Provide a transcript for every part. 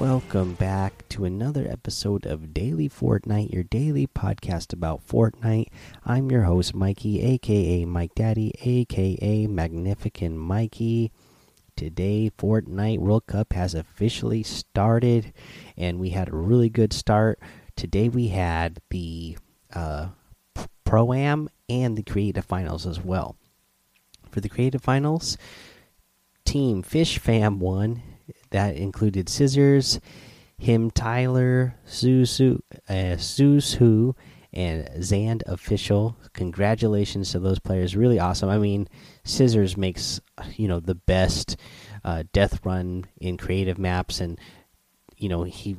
welcome back to another episode of Daily Fortnite, your daily podcast about Fortnite. I'm your host, Mikey, aka Mike Daddy, aka Magnificent Mikey. Today, Fortnite World Cup has officially started, and we had a really good start. Today, we had the uh, Pro Am and the Creative Finals as well. For the Creative Finals, Team Fish Fam won that included Cizzorz, him Tyler, Susu, uh, Susu, and Zand Official. Congratulations to those players. Really awesome. I mean, Cizzorz makes you know the best uh, death run in creative maps, and you know he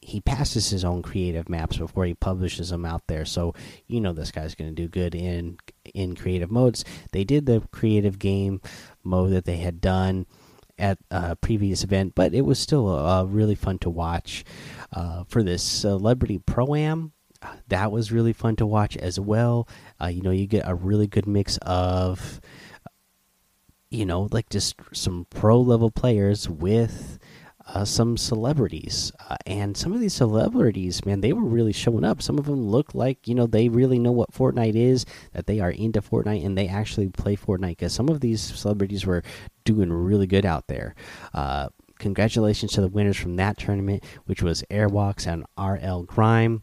he passes his own creative maps before he publishes them out there. So you know this guy's going to do good in in creative modes. They did the creative game mode that they had done at a previous event, but it was still uh, really fun to watch. Uh, for this celebrity pro am, that was really fun to watch as well. Uh, you know, you get a really good mix of, you know, like just some pro level players with uh, some celebrities, uh, and some of these celebrities, man, they were really showing up. Some of them look like you know they really know what Fortnite is, that they are into Fortnite, and they actually play Fortnite. Because some of these celebrities were doing really good out there. Uh, congratulations to the winners from that tournament, which was Airwaks and RL Grime.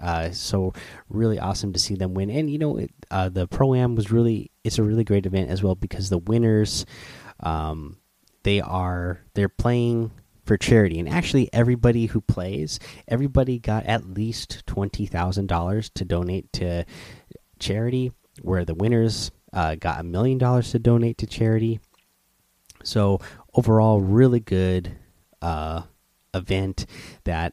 Uh, so really awesome to see them win, and you know it, uh, the pro am was really it's a really great event as well because the winners, um, they are they're playing for charity. And actually, everybody who plays, everybody got at least twenty thousand dollars to donate to charity. Where the winners uh, got a million dollars to donate to charity. So overall, really good uh, event that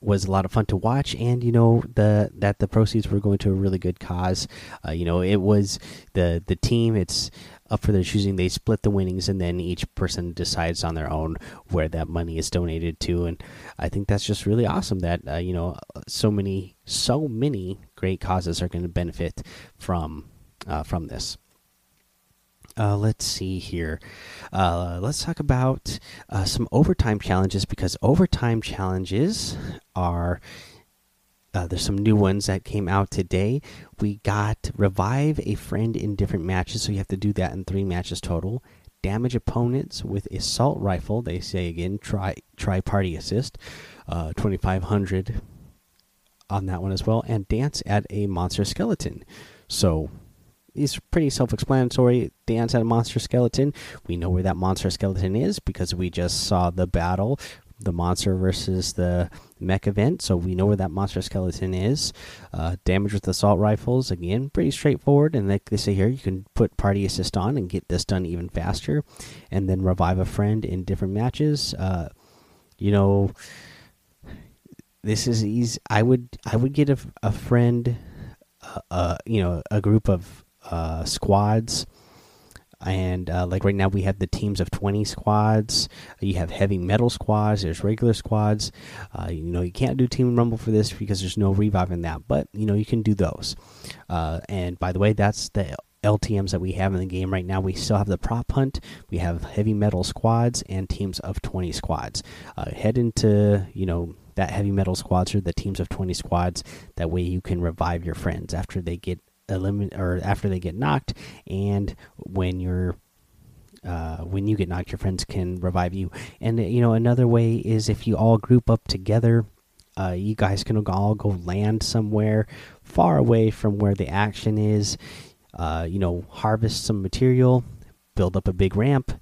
was a lot of fun to watch and you know the that the proceeds were going to a really good cause uh, you know it was the the team it's up for their choosing. They split the winnings, and then each person decides on their own where that money is donated to. And I think that's just really awesome that uh, you know so many so many great causes are going to benefit from uh, from this. Uh, let's see here. Uh, let's talk about uh, some overtime challenges because overtime challenges are uh, there's some new ones that came out today. We got revive a friend in different matches, so you have to do that in three matches total. Damage opponents with assault rifle. They say again, try try party assist, uh, 2500 on that one as well, and dance at a monster skeleton. So these pretty self-explanatory. Dance at a monster skeleton. We know where that monster skeleton is because we just saw the battle the monster versus the mech event, so we know where that monster skeleton is. Uh, damage with assault rifles, again, pretty straightforward. And like they say here, you can put party assist on and get this done even faster. And then revive a friend in different matches. Uh, you know, this is easy. I would I would get a, a friend, uh, uh you know, a group of uh, squads and uh, like right now we have the teams of 20 squads you have heavy metal squads there's regular squads uh, you know you can't do team rumble for this because there's no revive in that but you know you can do those uh, and by the way that's the LTMs that we have in the game right now. We still have the prop hunt. We have heavy metal squads and teams of 20 squads. Uh, head into, you know, that heavy metal squads or the teams of 20 squads. That way you can revive your friends after they get eliminate or after they get knocked, and when you're uh, when you get knocked, your friends can revive you. And you know another way is if you all group up together. Uh, you guys can all go land somewhere far away from where the action is. Uh, you know, harvest some material, build up a big ramp.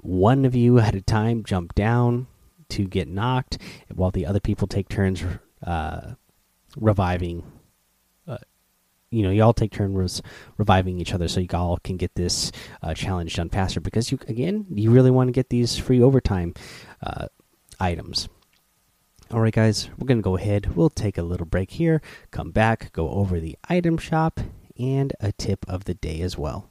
One of you at a time jump down to get knocked, while the other people take turns uh, reviving you know, you all take turns reviving each other so you all can get this uh, challenge done faster. Because you, again, you really want to get these free overtime uh, items. All right, guys, we're going to go ahead. We'll take a little break here, come back, go over the item shop, and a tip of the day as well.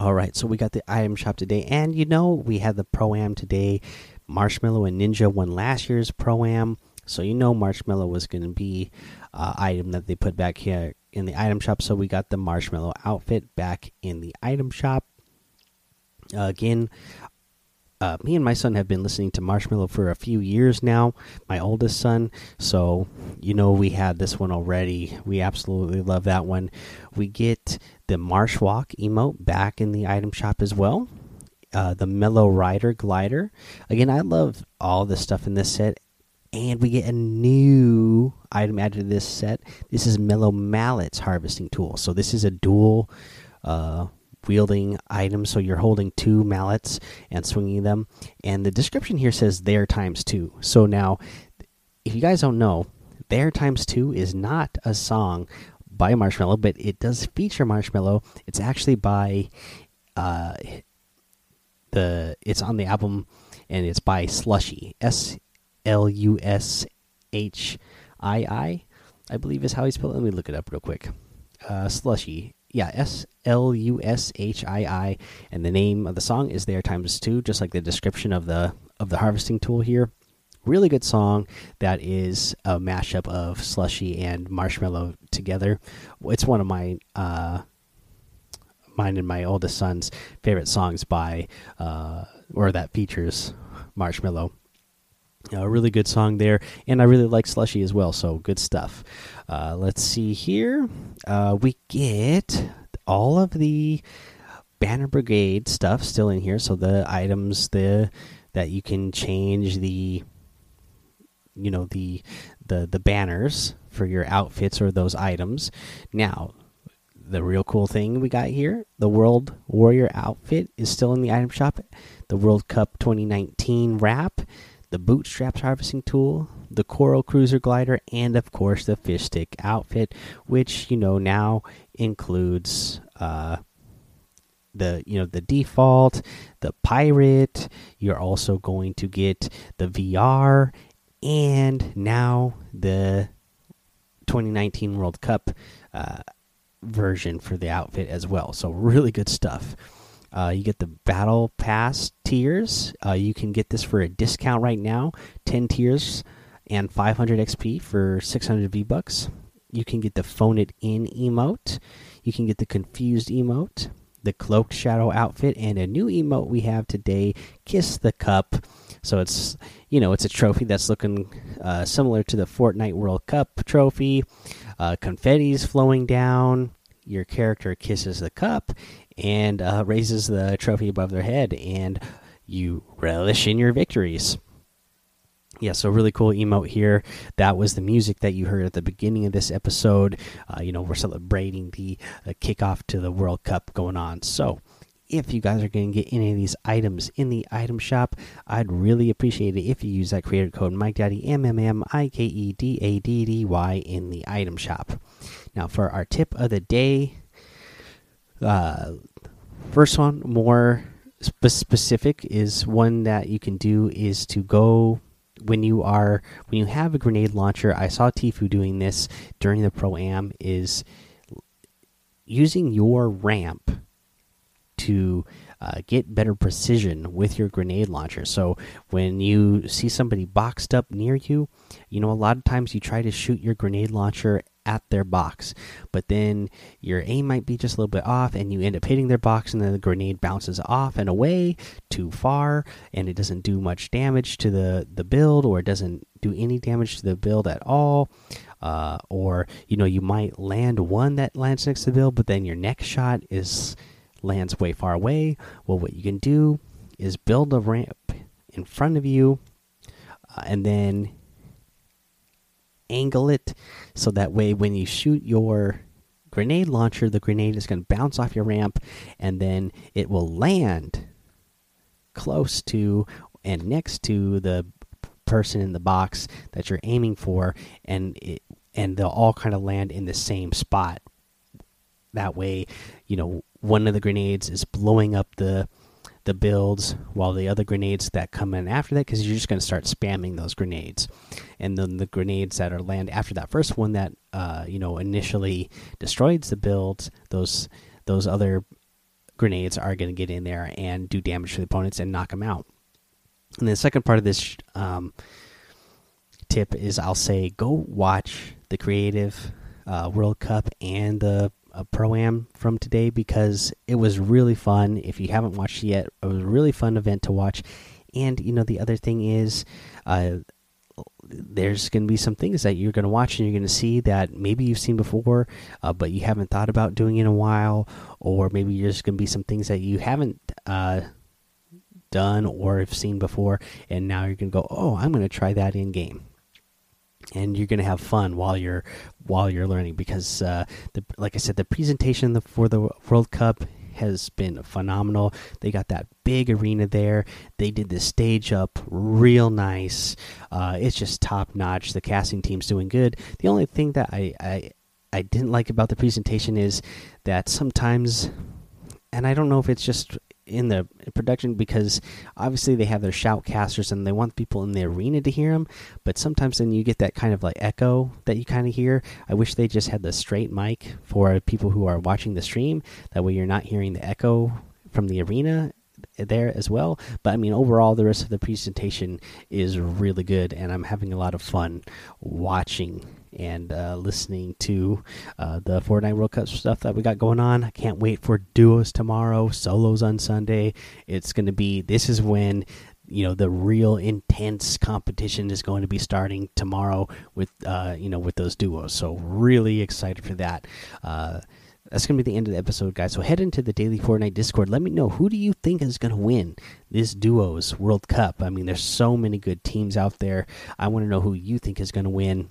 All right, so we got the item shop today, and you know we had the pro am today. Marshmello and Ninja won last year's pro am, so you know Marshmello was going to be uh, item that they put back here in the item shop. So we got the Marshmello outfit back in the item shop. Uh, again, uh, me and my son have been listening to Marshmello for a few years now. My oldest son, so you know we had this one already. We absolutely love that one. We get the Marsh Walk emote back in the item shop as well. Uh, the Mellow Rider glider. Again, I love all the stuff in this set, and we get a new item added to this set. This is Mellow Mallets harvesting tool. So this is a dual. Uh, wielding items. So you're holding two mallets and swinging them. And the description here says there times two. So now, if you guys don't know, there times two is not a song by Marshmello, but it does feature Marshmello. It's actually by uh, the it's on the album and it's by Slushii S L U S H I I I believe is how he spelled it. Let me look it up real quick. Uh, Slushii yeah, S L U S H I I, and the name of the song is there times two, just like the description of the of the harvesting tool here. Really good song that is a mashup of Slushii and Marshmello together. It's one of my uh, mine and my oldest son's favorite songs by uh, or that features Marshmello. A really good song there, and I really like Slushii as well. So good stuff. Uh, let's see here. Uh, we get all of the Banner Brigade stuff still in here. So the items the that you can change the you know the the the banners for your outfits or those items. Now, the real cool thing we got here, the World Warrior outfit is still in the item shop. The World Cup 2019 wrap the bootstraps harvesting tool, the coral cruiser glider, and of course the fish stick outfit, which you know now includes uh, the you know the default, the pirate. You're also going to get the VR, and now the 2019 World Cup uh, version for the outfit as well. So really good stuff. Uh, you get the battle pass tiers. Uh, you can get this for a discount right now 10 tiers and 500 XP for 600 V bucks. You can get the phone it in emote. You can get the confused emote, the cloaked shadow outfit, and a new emote we have today Kiss the Cup. So it's you know it's a trophy that's looking uh, similar to the Fortnite World Cup trophy. Uh, confetti's flowing down. Your character kisses the cup, and uh, raises the trophy above their head, and you relish in your victories. Yeah, so really cool emote here. That was the music that you heard at the beginning of this episode. Uh, you know, we're celebrating the uh, kickoff to the World Cup going on. So, if you guys are going to get any of these items in the item shop, I'd really appreciate it if you use that creator code Mike Daddy M M M I K E D A D D Y in the item shop. Now, for our tip of the day, uh, first one, more spe specific, is one that you can do is to go when you are when you have a grenade launcher. I saw Tfue doing this during the pro am. Is using your ramp to uh, get better precision with your grenade launcher. So when you see somebody boxed up near you, you know a lot of times you try to shoot your grenade launcher at their box, but then your aim might be just a little bit off, and you end up hitting their box, and then the grenade bounces off and away too far, and it doesn't do much damage to the the build, or it doesn't do any damage to the build at all. Uh, or you know you might land one that lands next to the build, but then your next shot is lands way far away. Well, what you can do is build a ramp in front of you, uh, and then angle it so that way when you shoot your grenade launcher, the grenade is going to bounce off your ramp, and then it will land close to and next to the person in the box that you're aiming for, and it and they'll all kind of land in the same spot. That way, you know, one of the grenades is blowing up the the builds while the other grenades that come in after that because you're just going to start spamming those grenades. And then the grenades that are land after that first one that uh, you know initially destroys the builds those those other grenades are going to get in there and do damage to the opponents and knock them out. And the second part of this um, tip is i'll say go watch the creative uh, world cup and the a pro am from today because it was really fun. If you haven't watched it yet, it was a really fun event to watch. And you know, the other thing is, uh, there's going to be some things that you're going to watch and you're going to see that maybe you've seen before, uh, but you haven't thought about doing in a while, or maybe there's going to be some things that you haven't uh, done or have seen before, and now you're going to go, oh, I'm going to try that in game and you're going to have fun while you're while you're learning because uh, the, like I said, the presentation for the World Cup has been phenomenal. They got that big arena there. They did the stage up real nice. Uh, it's just top notch. The casting team's doing good. The only thing that I, I I didn't like about the presentation is that sometimes, and I don't know if it's just in the production because obviously they have their shoutcasters and they want people in the arena to hear them but sometimes then you get that kind of like echo that you kind of hear i wish they just had the straight mic for people who are watching the stream that way you're not hearing the echo from the arena eh, there as well. But I mean, overall, the rest of the presentation is really good, and I'm having a lot of fun watching and uh, listening to uh, the Fortnite World Cup stuff that we got going on. I can't wait for duos tomorrow, solos on Sunday. It's going to be, this is when you know the real intense competition is going to be starting tomorrow with uh you know with those duos so really excited for that uh that's going to be the end of the episode, guys. So head into the Daily Fortnite Discord. Let me know who do you think is going to win this duos World Cup. I mean, there's so many good teams out there. I want to know who you think is going to win